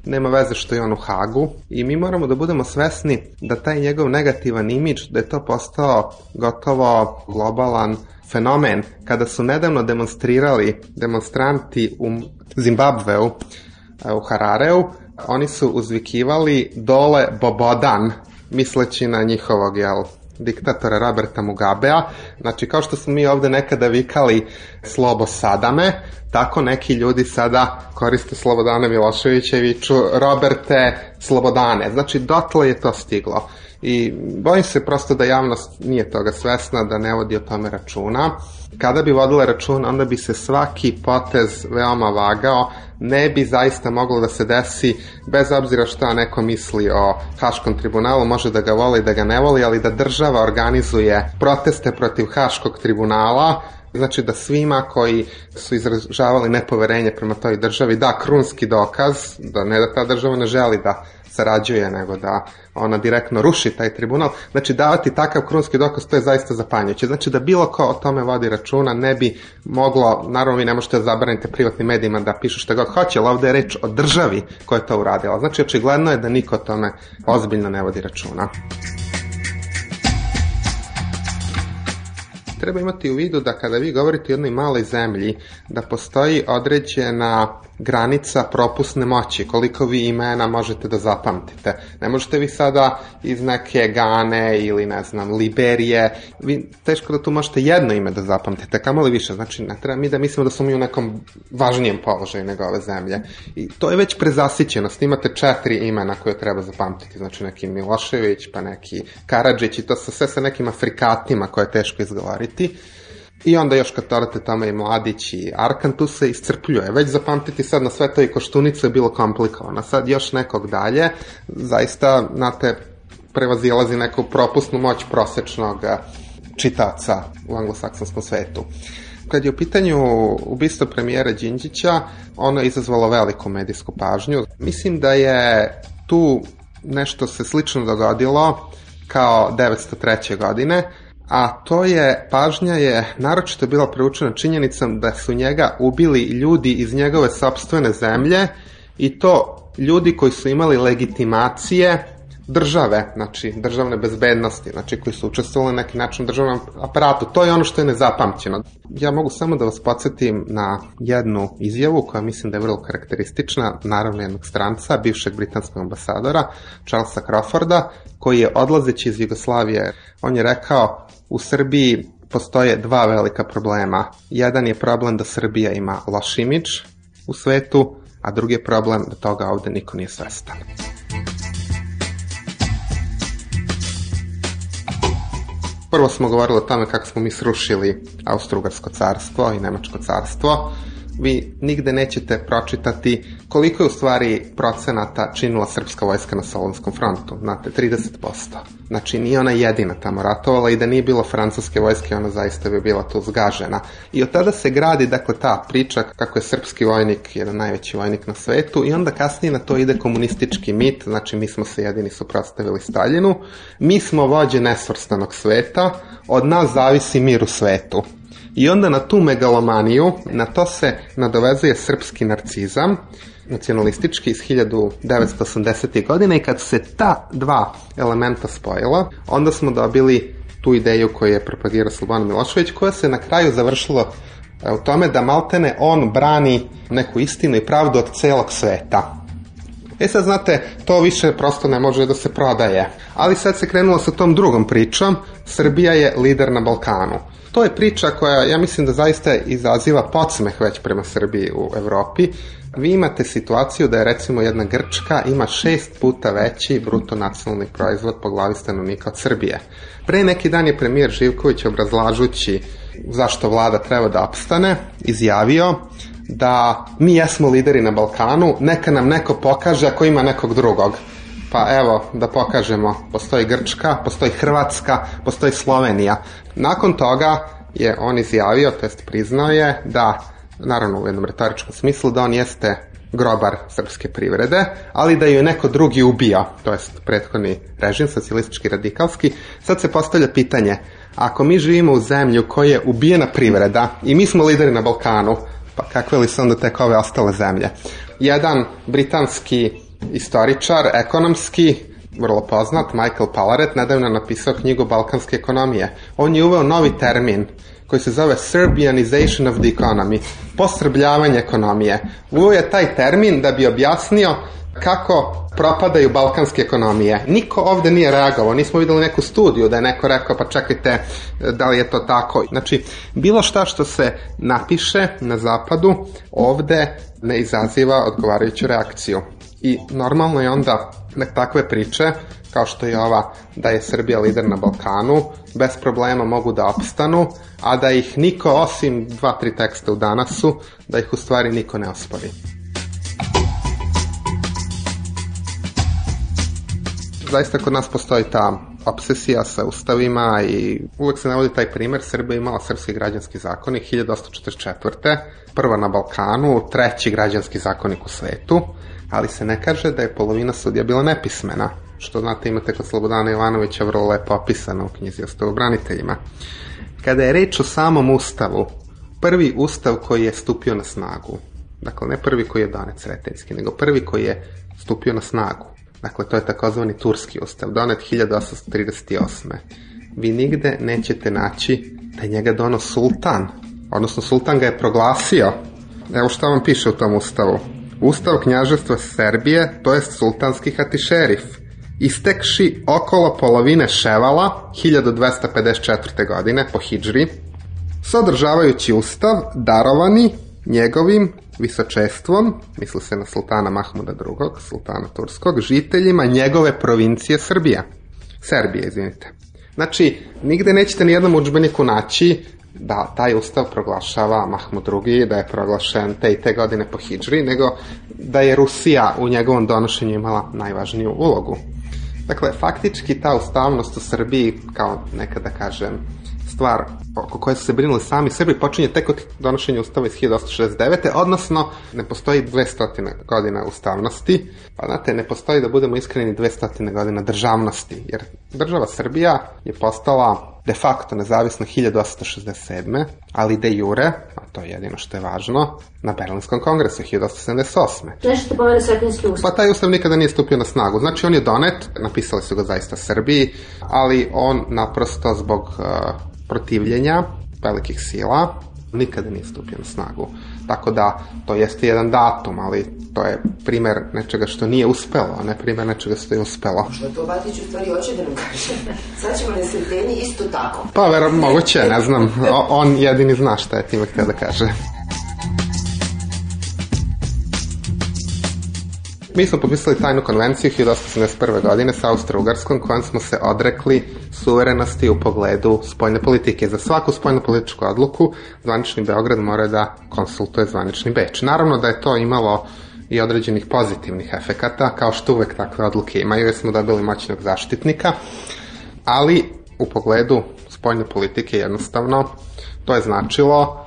nema veze što je on u Hagu i mi moramo da budemo svesni da taj njegov negativan imidž, da je to postao gotovo globalan fenomen. Kada su nedavno demonstrirali demonstranti u Zimbabveu, u Harareu, oni su uzvikivali dole Bobodan, misleći na njihovog, jel, diktatora Roberta Mugabea. Znači, kao što smo mi ovde nekada vikali Slobo Sadame, tako neki ljudi sada koriste Slobodana Miloševića i viču Roberte Slobodane. Znači, dotle je to stiglo. I bojim se prosto da javnost nije toga svesna, da ne vodi o tome računa. Kada bi vodila račun, onda bi se svaki potez veoma vagao, ne bi zaista moglo da se desi, bez obzira šta neko misli o Haškom tribunalu, može da ga voli, da ga ne voli, ali da država organizuje proteste protiv Haškog tribunala, Znači da svima koji su izražavali nepoverenje prema toj državi da krunski dokaz, da ne da ta država ne želi da sarađuje, nego da ona direktno ruši taj tribunal. Znači davati takav krunski dokaz, to je zaista zapanjujuće. Znači da bilo ko o tome vodi računa, ne bi moglo, naravno vi ne možete da zabranite privatnim medijima da pišu što god hoće, ali ovde je reč o državi koja je to uradila. Znači očigledno je da niko o tome ozbiljno ne vodi računa. Treba imati u vidu da kada vi govorite o jednoj maloj zemlji, da postoji određena granica propusne moći, koliko vi imena možete da zapamtite. Ne možete vi sada iz neke Gane ili ne znam, Liberije, vi teško da tu možete jedno ime da zapamtite, kamo li više, znači ne treba mi da mislimo da smo mi u nekom važnijem položaju nego ove zemlje. I to je već prezasićenost, imate četiri imena koje treba zapamtiti, znači neki Milošević, pa neki Karadžić i to sa sve sa nekim Afrikatima koje je teško izgovoriti. I onda još kad torate tamo i Mladić i Arkan, tu se iscrpljuje. Već zapamtiti sad na sve to i Koštunicu je bilo komplikovano. Sad još nekog dalje, zaista, znate, prevazilazi neku propusnu moć prosečnog čitaca u anglosaksonskom svetu. Kad je u pitanju ubistvo premijera Đinđića, ono je izazvalo veliku medijsku pažnju. Mislim da je tu nešto se slično dogodilo kao 903. godine, a to je, pažnja je naročito bila preučena činjenicom da su njega ubili ljudi iz njegove sobstvene zemlje i to ljudi koji su imali legitimacije države, znači državne bezbednosti, znači koji su učestvovali na neki način u državnom aparatu. To je ono što je nezapamćeno. Ja mogu samo da vas podsjetim na jednu izjavu koja mislim da je vrlo karakteristična, naravno jednog stranca, bivšeg britanskog ambasadora, Charlesa Crawforda, koji je odlazeći iz Jugoslavije, on je rekao u Srbiji postoje dva velika problema. Jedan je problem da Srbija ima loš imidž u svetu, a drugi je problem da toga ovde niko nije svestan. Prvo smo govorili o tome kako smo mi srušili Austro-Ugarsko carstvo i Nemačko carstvo vi nigde nećete pročitati koliko je u stvari procenata činila srpska vojska na Solonskom frontu. Znate, 30%. Znači, nije ona jedina tamo ratovala i da nije bilo francuske vojske, ona zaista bi bila tu zgažena. I od tada se gradi, dakle, ta priča kako je srpski vojnik jedan najveći vojnik na svetu i onda kasnije na to ide komunistički mit, znači mi smo se jedini suprotstavili Staljinu, mi smo vođe nesvrstanog sveta, od nas zavisi mir u svetu. I onda na tu megalomaniju, na to se nadovezuje srpski narcizam, nacionalistički iz 1980. godine i kad se ta dva elementa spojila, onda smo dobili tu ideju koju je propagirao Slobodan Milošević, koja se na kraju završila e, u tome da maltene on brani neku istinu i pravdu od celog sveta. E sad znate, to više prosto ne može da se prodaje. Ali sad se krenulo sa tom drugom pričom, Srbija je lider na Balkanu. To je priča koja, ja mislim da zaista izaziva podsmeh već prema Srbiji u Evropi. Vi imate situaciju da je recimo jedna Grčka ima šest puta veći bruto nacionalni proizvod po glavi stanovnika od Srbije. Pre neki dan je premijer Živković obrazlažući zašto vlada treba da opstane, izjavio da mi jesmo lideri na Balkanu, neka nam neko pokaže ako ima nekog drugog. Pa evo, da pokažemo, postoji Grčka, postoji Hrvatska, postoji Slovenija. Nakon toga je on izjavio, to jest priznao je, da, naravno u jednom retoričkom smislu, da on jeste grobar srpske privrede, ali da ju neko drugi ubio, to jest prethodni režim, socijalistički radikalski. Sad se postavlja pitanje, Ako mi živimo u zemlju koja je ubijena privreda i mi smo lideri na Balkanu, pa kakve li su onda tek ove ostale zemlje? Jedan britanski istoričar, ekonomski, vrlo poznat, Michael Palaret, nedavno napisao knjigu Balkanske ekonomije. On je uveo novi termin koji se zove Serbianization of the economy, posrbljavanje ekonomije. Uveo je taj termin da bi objasnio kako propadaju balkanske ekonomije. Niko ovde nije reagovao, nismo videli neku studiju da je neko rekao pa čekajte da li je to tako. Znači, bilo šta što se napiše na zapadu ovde ne izaziva odgovarajuću reakciju. I normalno je onda da takve priče, kao što je ova da je Srbija lider na Balkanu, bez problema mogu da opstanu, a da ih niko osim dva, tri teksta u danasu, da ih u stvari niko ne ospori. Zaista kod nas postoji ta obsesija sa ustavima i uvek se navodi taj primer, Srbija imala srpski građanski zakonik 1844. Prva na Balkanu, treći građanski zakonik u svetu, ali se ne kaže da je polovina sudija bila nepismena, što znate imate kod Slobodana Ivanovića vrlo lepo opisano u knjizi o stavobraniteljima. Kada je reč o samom ustavu, prvi ustav koji je stupio na snagu, dakle ne prvi koji je donet sretenski, nego prvi koji je stupio na snagu, dakle to je takozvani turski ustav, donet 1838. Vi nigde nećete naći da je njega dono sultan, odnosno sultan ga je proglasio. Evo šta vam piše u tom ustavu. Ustav knjaževstva Serbije, to je sultanski hatišerif, istekši okolo polovine Ševala 1254. godine po Hidžri, sadržavajući ustav darovani njegovim visočestvom, misli se na sultana Mahmuda II, sultana Turskog, žiteljima njegove provincije Srbija. Serbije, izvinite. Znači, nigde nećete ni jednom učbeniku naći da taj ustav proglašava Mahmud II, da je proglašen te i te godine po Hidžri, nego da je Rusija u njegovom donošenju imala najvažniju ulogu. Dakle, faktički ta ustavnost u Srbiji, kao nekada da kažem, stvar oko koje su se brinuli sami Srbi počinje tek od donošenja ustava iz 1869. Odnosno, ne postoji 200 godina ustavnosti, pa znate, ne postoji da budemo iskreni 200 godina državnosti, jer država Srbija je postala de facto nezavisno 1867. ali de jure, a to je jedino što je važno, na Berlinskom kongresu 1878. Nešto povede Svetinski ustav. Pa taj ustav nikada nije stupio na snagu. Znači on je donet, napisali su ga zaista Srbiji, ali on naprosto zbog uh, protivljenja velikih sila nikada nije stupio na snagu. Tako da to jeste jedan datum, ali to je primer nečega što nije uspelo, a ne primer nečega što je uspelo. Što to Batić u stvari hoće da nam kaže? Sad ćemo na sredeni isto tako. Pa vero, moguće, ne znam. O, on jedini zna šta je time htio da kaže. Mi smo potpisali tajnu konvenciju 1881. godine sa Austro-Ugarskom kojom smo se odrekli suverenosti u pogledu spoljne politike. Za svaku spoljnu političku odluku zvanični Beograd mora da konsultuje zvanični Beč. Naravno da je to imalo i određenih pozitivnih efekata, kao što uvek takve odluke imaju, jer smo dobili moćnog zaštitnika, ali u pogledu spoljne politike jednostavno to je značilo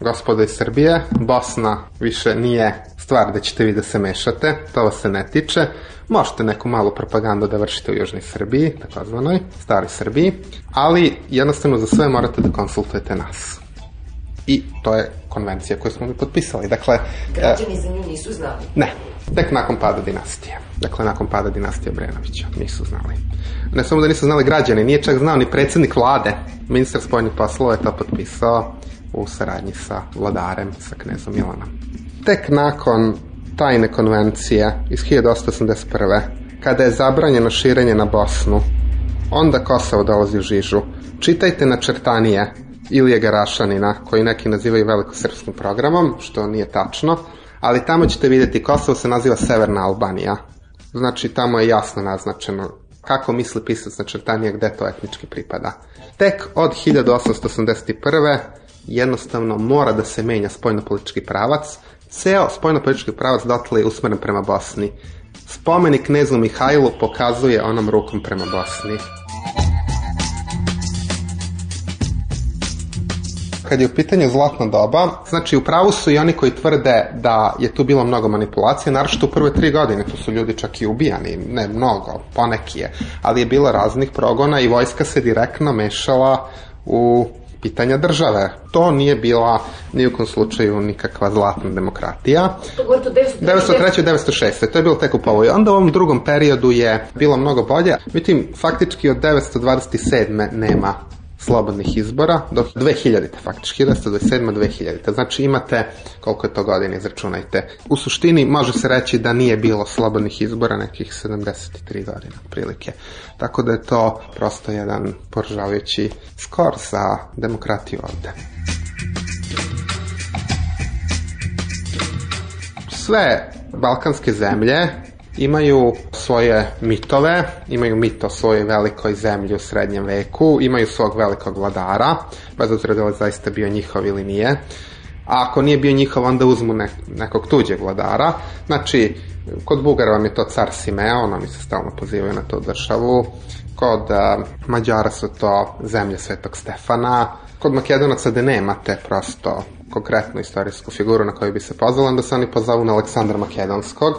gospodo iz Srbije, Bosna više nije stvar da ćete vi da se mešate, to vas se ne tiče. Možete neku malu propagandu da vršite u Južnoj Srbiji, takozvanoj, staroj Srbiji, ali jednostavno za sve morate da konsultujete nas. I to je konvencija koju smo mi potpisali. Dakle, Građani za nju nisu znali. Ne, tek nakon pada dinastije. Dakle, nakon pada dinastije Brenovića nisu znali. Ne samo da nisu znali građani, nije čak znao ni predsednik vlade. Ministar spoljnih poslova je to potpisao u saradnji sa vladarem, sa knezom Milanom. Tek nakon tajne konvencije iz 1881. kada je zabranjeno širenje na Bosnu, onda Kosovo dolazi u žižu. Čitajte načrtanije Ilije Garašanina, koji neki nazivaju velikosrpskim programom, što nije tačno, ali tamo ćete vidjeti Kosovo se naziva Severna Albanija. Znači, tamo je jasno naznačeno kako misli pisac načrtanija gde to etnički pripada. Tek od 1881 jednostavno mora da se menja spoljnopolitički pravac. Ceo spoljnopolitički pravac dotle je usmeren prema Bosni. Spomenik knezu Mihajlu pokazuje onom rukom prema Bosni. kad je u pitanju zlatna doba, znači u pravu su i oni koji tvrde da je tu bilo mnogo manipulacije, naročito u prve tri godine, tu su ljudi čak i ubijani, ne mnogo, poneki je, ali je bilo raznih progona i vojska se direktno mešala u pitanja države. To nije bila ni u kom slučaju nikakva zlatna demokratija. To govorite o 903. i 906. To je bilo tek u povoj. Onda u ovom drugom periodu je bilo mnogo bolje. Međutim, faktički od 927. nema slobodnih izbora do 2000. faktički 1927. 2000. Znači imate koliko je to godina izračunajte. U suštini može se reći da nije bilo slobodnih izbora nekih 73 godina prilike. Tako da je to prosto jedan poražavajući skor za demokratiju ovde. Sve balkanske zemlje imaju svoje mitove, imaju mit o svojoj velikoj zemlji u srednjem veku, imaju svog velikog vladara, bez obzira da li zaista bio njihov ili nije. A ako nije bio njihov, onda uzmu ne, nekog tuđeg vladara. Znači, kod Bugara vam je to car Simeon, oni se stalno pozivaju na tu državu. Kod uh, Mađara su to zemlje Svetog Stefana. Kod Makedonaca da nemate prosto konkretnu istorijsku figuru na koju bi se pozvali, onda se oni pozovu na Aleksandra Makedonskog,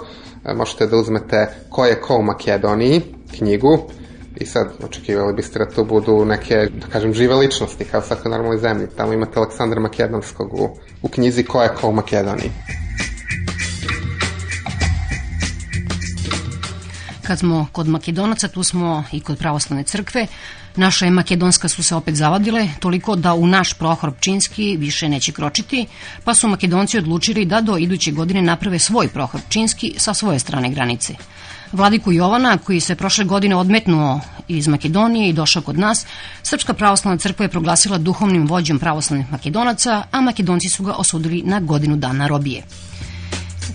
možete da uzmete ko je ko u Makedoniji, knjigu, i sad očekivali biste da to budu neke, da kažem, žive ličnosti, kao svakoj normalnoj zemlji. Tamo imate Aleksandra Makedonskog u, u knjizi Ko je ko u Makedoniji. Kad smo kod Makedonaca, tu smo i kod pravoslavne crkve. Naša je Makedonska su se opet zavadile, toliko da u naš Prohor Pčinski više neće kročiti, pa su Makedonci odlučili da do iduće godine naprave svoj Prohor Pčinski sa svoje strane granice. Vladiku Jovana, koji se prošle godine odmetnuo iz Makedonije i došao kod nas, Srpska pravoslavna crkva je proglasila duhovnim vođom pravoslavnih makedonaca, a makedonci su ga osudili na godinu dana robije.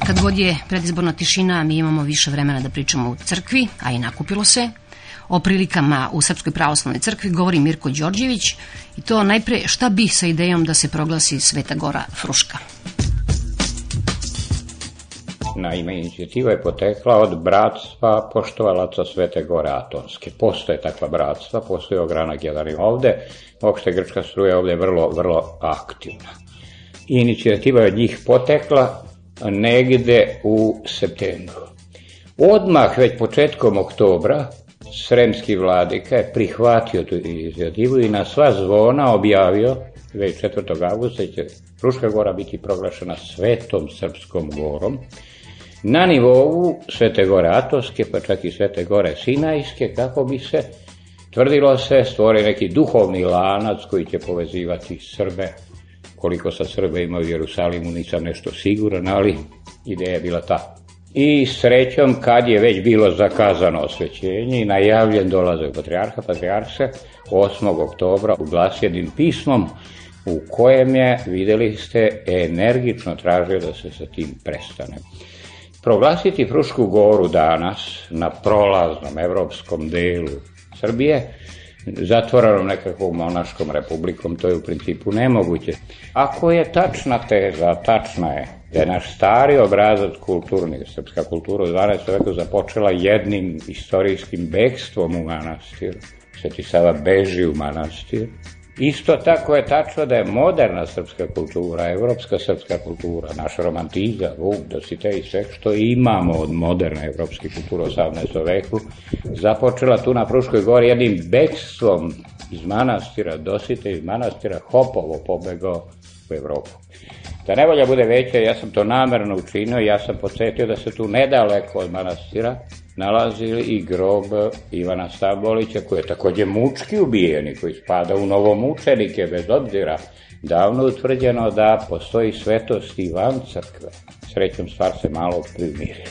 Kad god je predizborna tišina, mi imamo više vremena da pričamo u crkvi, a i nakupilo se. O prilikama u Srpskoj pravoslavnoj crkvi govori Mirko Đorđević i to najpre šta bi sa idejom da se proglasi Sveta Gora Fruška. Naime, inicijativa je potekla od bratstva poštovalaca Svete Gore Atonske. Postoje takva bratstva, postoje ogranak jedan i ovde, opšte grčka struja ovde je vrlo, vrlo aktivna. Inicijativa je od njih potekla negde u septembru. Odmah, već početkom oktobra, sremski vladika je prihvatio tu inicijativu i na sva zvona objavio već 4. augusta će Fruška gora biti proglašena svetom srpskom gorom na nivou Svete gore Atovske, pa čak i Svete gore Sinajske, kako bi se tvrdilo se stvori neki duhovni lanac koji će povezivati Srbe koliko sa Srbe ima u Jerusalimu nisam nešto siguran, ali ideja je bila ta. I srećom, kad je već bilo zakazano osvećenje i najavljen dolazak patrijarha, patrijarh se 8. oktobra uglasio jednim pismom u kojem je, videli ste, energično tražio da se sa tim prestane. Proglasiti Frušku goru danas na prolaznom evropskom delu Srbije zatvorenom nekakvom monaškom republikom, to je u principu nemoguće. Ako je tačna teza, tačna je, da je naš stari obrazac kulturni, srpska kultura u 12. veku započela jednim istorijskim bekstvom u manastir, Sveti Sava beži u manastir, Isto tako je tačno da je moderna srpska kultura, evropska srpska kultura, naš romantizam, Vuk, Dositej, sve što imamo od moderne evropske kulture u 18. veku, započela tu na Pruškoj gori jednim bekstvom iz manastira, Dositej iz manastira, Hopovo pobegao u Evropu. Da nevolja bude veća, ja sam to namerno učinio, ja sam podsjetio da se tu nedaleko od manastira nalazili i grob Ivana Stambolića, koji je takođe mučki ubijen i koji spada u novomučenike, bez obzira davno utvrđeno da postoji svetost i van crkve. Srećom stvar se malo primirila.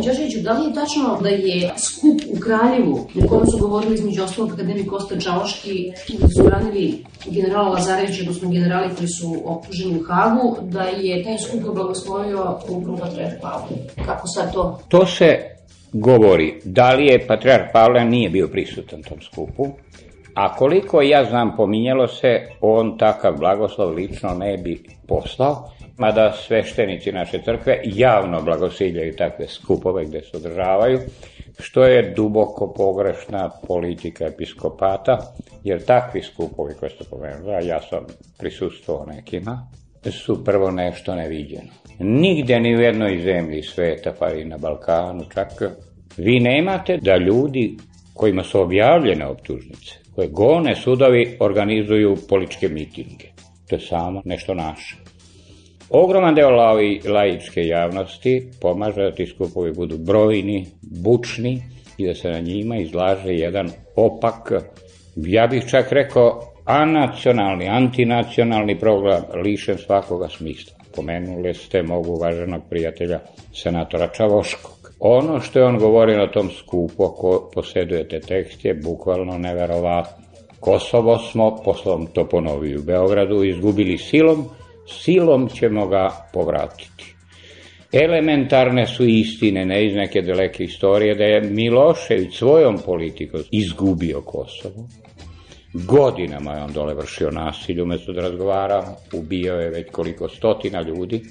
Gospodine Đorđeviću, da li je tačno da je skup u Kraljevu, na kojem su govorili između ostalog akademik Kosta Čaloški, da su branili generala Lazarevića, odnosno generali koji su optuženi u Hagu, da je taj skup blagoslovio upravo Patriarh Pavle. Kako sad to? To se govori. Da li je Patriarh Pavle nije bio prisutan tom skupu, a koliko ja znam pominjalo se, on takav blagoslov lično ne bi poslao, mada sveštenici naše crkve javno blagosiljaju takve skupove gde se održavaju. što je duboko pogrešna politika episkopata, jer takvi skupovi koje ste pomenuli, ja sam prisustuo nekima, su prvo nešto neviđeno. Nigde ni u jednoj zemlji sveta, pa i na Balkanu čak, vi nemate da ljudi kojima su objavljene optužnice, koje gone sudovi organizuju političke mitinge. To je samo nešto naše. Ogroman deo lavi, laičke javnosti pomaže da ti skupovi budu brojni, bučni i da se na njima izlaže jedan opak, ja bih čak rekao, anacionalni, antinacionalni program lišen svakoga smisla. Pomenuli ste mogu uvaženog prijatelja senatora Čavoškog. Ono što je on govorio na tom skupu, ako posedujete tekst, je bukvalno neverovatno. Kosovo smo, poslom to ponovi u Beogradu, izgubili silom, silom ćemo ga povratiti. Elementarne su istine, ne iz neke daleke istorije, da je Milošević svojom politikom izgubio Kosovo. Godinama je on dole vršio nasilje umesto da razgovara, ubio je već koliko stotina ljudi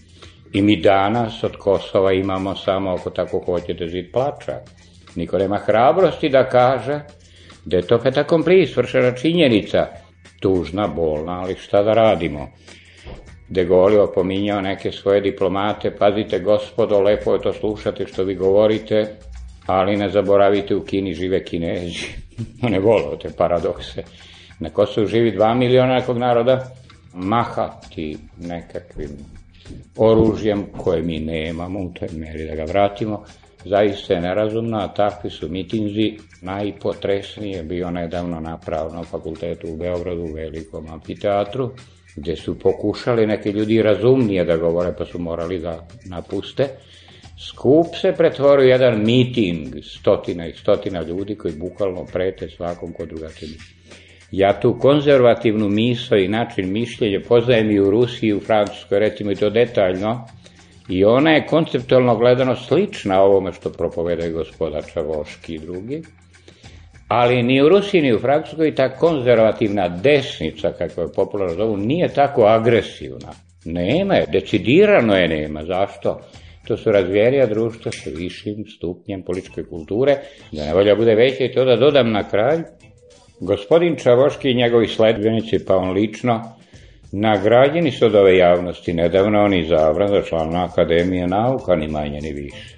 i mi danas od Kosova imamo samo, ako tako hoćete, zid plača. Niko nema hrabrosti da kaže da je to peta kompli, svršena činjenica, tužna, bolna, ali šta da radimo? De Gaulle opominjao neke svoje diplomate, pazite gospodo, lepo je to slušati što vi govorite, ali ne zaboravite u Kini žive kinezi. ne vole te paradokse. Na Kosovu živi dva miliona nekog naroda, mahati nekakvim oružjem koje mi nemamo u toj meri da ga vratimo, zaista je nerazumno, a takvi su mitinzi najpotresnije bio nedavno na pravnom fakultetu u Beogradu u velikom amfiteatru, gde su pokušali neki ljudi razumnije da govore, pa su morali da napuste. Skup se pretvorio jedan miting stotina i stotina ljudi koji bukvalno prete svakom ko drugačije Ja tu konzervativnu miso i način mišljenja poznajem i u Rusiji i u Francuskoj, recimo i to detaljno, i ona je konceptualno gledano slična ovome što propovedaju gospoda Čavoški i drugi, ali ni u Rusiji ni u Francuskoj ta konzervativna desnica, kako je popularno zovu, nije tako agresivna. Nema je, decidirano je nema. Zašto? To su razvijerija društva sa višim stupnjem političke kulture, da ne volja bude veće i to da dodam na kraj. Gospodin Čavoški i njegovi sledbenici, pa on lično, nagrađeni su od ove javnosti. Nedavno on izabran za člana Akademije nauka, ni manje ni više.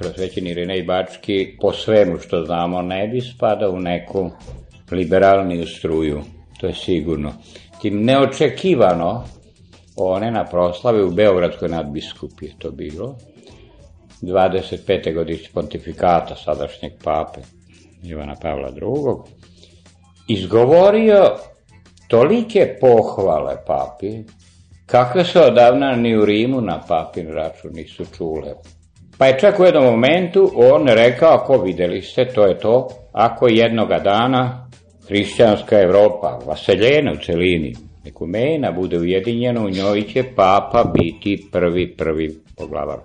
Prosvećeni Rinej Bački po svemu što znamo ne bi spadao u neku liberalniju struju, to je sigurno. Tim neočekivano one na proslave u Beogradskoj nadbiskupi je to bilo, 25. godišnje pontifikata sadašnjeg pape Ivana Pavla II. Izgovorio tolike pohvale papi, kakve se odavna ni u Rimu na papin račun nisu čule. Pa je čak u jednom momentu on rekao, ako videli ste, to je to, ako jednoga dana hrišćanska Evropa, vaseljena u celini, ekumena bude ujedinjena, u njoj će papa biti prvi, prvi poglavar.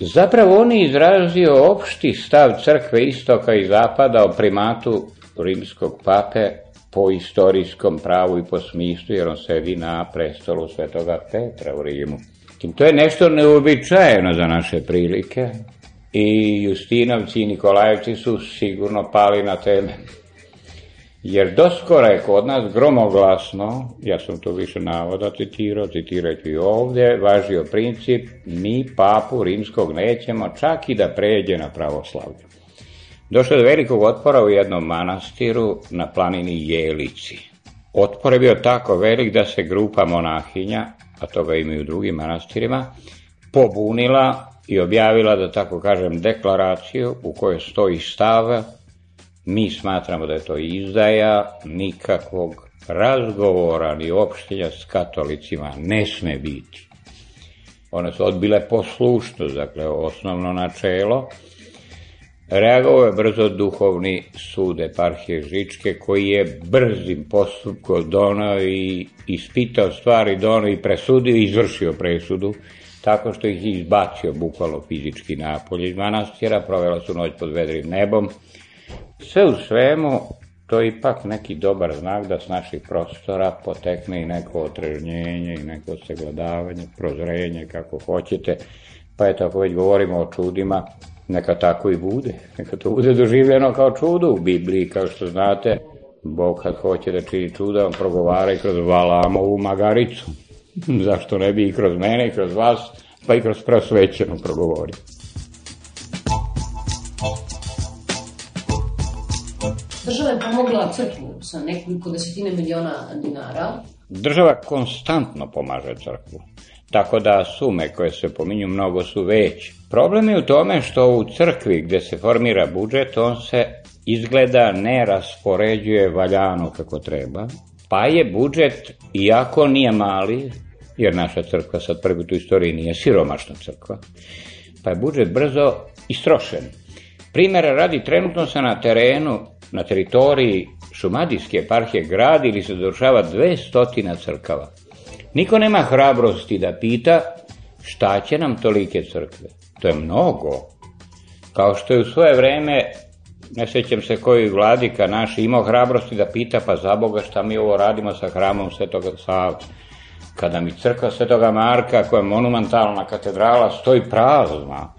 Zapravo on je izrazio opšti stav crkve istoka i zapada o primatu rimskog pape po istorijskom pravu i po smislu, jer on sedi na prestolu svetoga Petra u Rimu. To je nešto neobičajeno za naše prilike i Justinovci i Nikolajevci su sigurno pali na teme. Jer doskora je kod nas gromoglasno, ja sam to više navoda citirao, citirajući i ovde, važio princip, mi papu rimskog nećemo čak i da pređe na pravoslavlje. Došlo je do velikog otpora u jednom manastiru na planini Jelici. Otpor je bio tako velik da se grupa monahinja a toga imaju drugim manastirima, pobunila i objavila, da tako kažem, deklaraciju u kojoj stoji stav, mi smatramo da je to izdaja, nikakvog razgovora ni opštenja s katolicima ne sme biti. One su odbile poslušnost, dakle, osnovno načelo, Reagovao je brzo duhovni sud eparhije Žičke koji je brzim postupkom donao i ispitao stvari, donao i presudio i izvršio presudu tako što ih izbacio bukvalno fizički napolje iz manastira, provela su noć pod vedrim nebom. Sve u svemu, to je ipak neki dobar znak da s naših prostora potekne i neko otrežnjenje i neko segledavanje, prozrenje, kako hoćete, Pa eto, ako već govorimo o čudima, neka tako i bude. Neka to bude doživljeno kao čudo u Bibliji, kao što znate. Bog kad hoće da čini čuda, on progovara i kroz Valamovu magaricu. Zašto ne bi i kroz mene i kroz vas, pa i kroz prosvećenu progovori. Država je pomogla crkvu sa nekoliko desetine miliona dinara. Država konstantno pomaže crkvu. Tako da sume koje se pominju mnogo su veće. Problem je u tome što u crkvi gde se formira budžet, on se izgleda ne raspoređuje valjano kako treba, pa je budžet, iako nije mali, jer naša crkva sad prvi u istoriji nije siromašna crkva, pa je budžet brzo istrošen. Primera radi, trenutno se na terenu, na teritoriji Šumadijske eparhije gradi ili se došava 200 crkava. Niko nema hrabrosti da pita šta će nam tolike crkve. To je mnogo. Kao što je u svoje vreme, ne sećam se koji vladika naš imao hrabrosti da pita pa za Boga šta mi ovo radimo sa hramom Svetoga Sava. Kada mi crkva Svetoga Marka, koja je monumentalna katedrala, stoji prazna.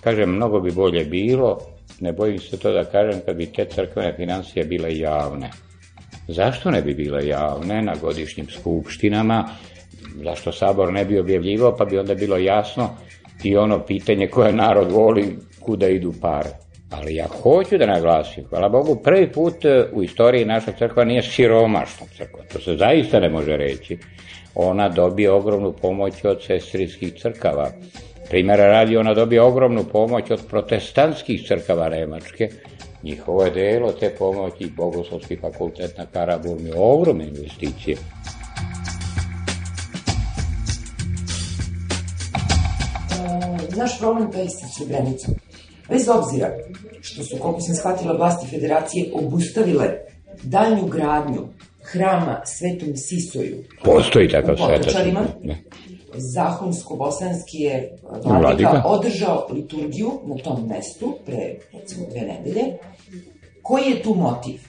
Kaže, mnogo bi bolje bilo, ne bojim se to da kažem, kad bi te crkvene financije bile javne. Zašto ne bi bile javne na godišnjim skupštinama? Zašto sabor ne bi objavljivao, pa bi onda bilo jasno i ono pitanje koje narod voli, kuda idu pare. Ali ja hoću da naglasim, hvala Bogu, prvi put e, u istoriji naša crkva nije siromašna crkva, to se zaista ne može reći. Ona dobije ogromnu pomoć od sestrinskih crkava. Primjera radi, ona dobije ogromnu pomoć od protestantskih crkava Nemačke, Njihovo je delo te pomoći Bogoslovski fakultet na Karaburmi ogromne investicije. E, naš problem to je sa Srebrenicom. Bez obzira što su, koliko sam shvatila, vlasti federacije obustavile daljnju gradnju hrama Svetom Sisoju. Postoji takav svetac. Zahumsko-bosanski je vladika održao liturgiju na tom mestu pre, recimo, dve nedelje. Koji je tu motiv?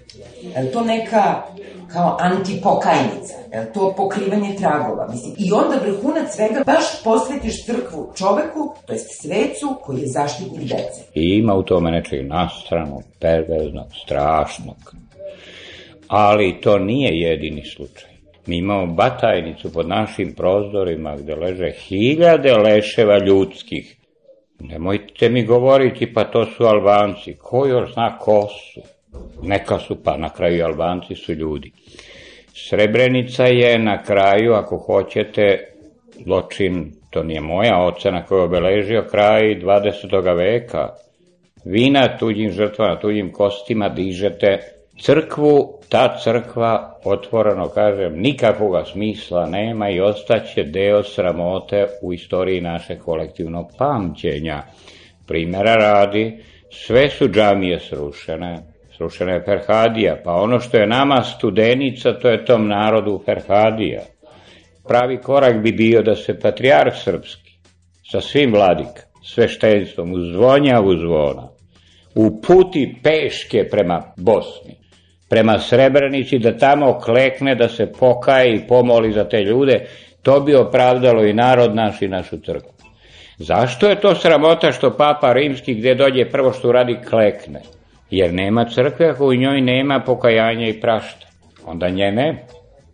Je to neka kao antipokajnica? Je to pokrivanje tragova? Mislim, I onda vrhunac svega baš posvetiš crkvu čoveku, to jest svecu koji je zaštitnik dece. I ima u tome nečeg nastranog, perverznog, strašnog. Ali to nije jedini slučaj. Mi imamo batajnicu pod našim prozorima gde leže hiljade leševa ljudskih. Nemojte mi govoriti pa to su Albanci. Ko još zna ko su? Neka su pa na kraju Albanci su ljudi. Srebrenica je na kraju, ako hoćete, zločin, to nije moja ocena koja je obeležio kraj 20. veka. Vi na tuđim žrtvama, tuđim kostima dižete crkvu, ta crkva, otvoreno kažem, nikakvog smisla nema i ostaće deo sramote u istoriji naše kolektivnog pamćenja. Primera radi, sve su džamije srušene, srušena je Ferhadija, pa ono što je nama studenica, to je tom narodu Ferhadija. Pravi korak bi bio da se patrijarh srpski, sa svim vladika, sveštenstvom, uz zvonja uz zvona, uputi peške prema Bosni, prema Srebrenici, da tamo klekne, da se pokaje i pomoli za te ljude, to bi opravdalo i narod naš i našu crkvu. Zašto je to sramota što papa rimski gde dođe prvo što radi klekne? Jer nema crkve ako u njoj nema pokajanja i prašta. Onda nje ne.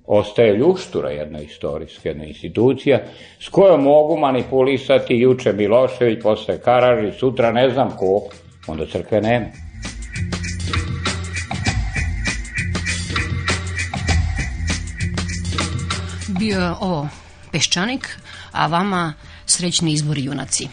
Ostaje ljuštura jedna istorijska, jedna institucija s kojom mogu manipulisati juče Milošević, posle Karaži, sutra ne znam ko, onda crkve nema. Bio je ovo Peščanik, a vama srećni izbori junaci.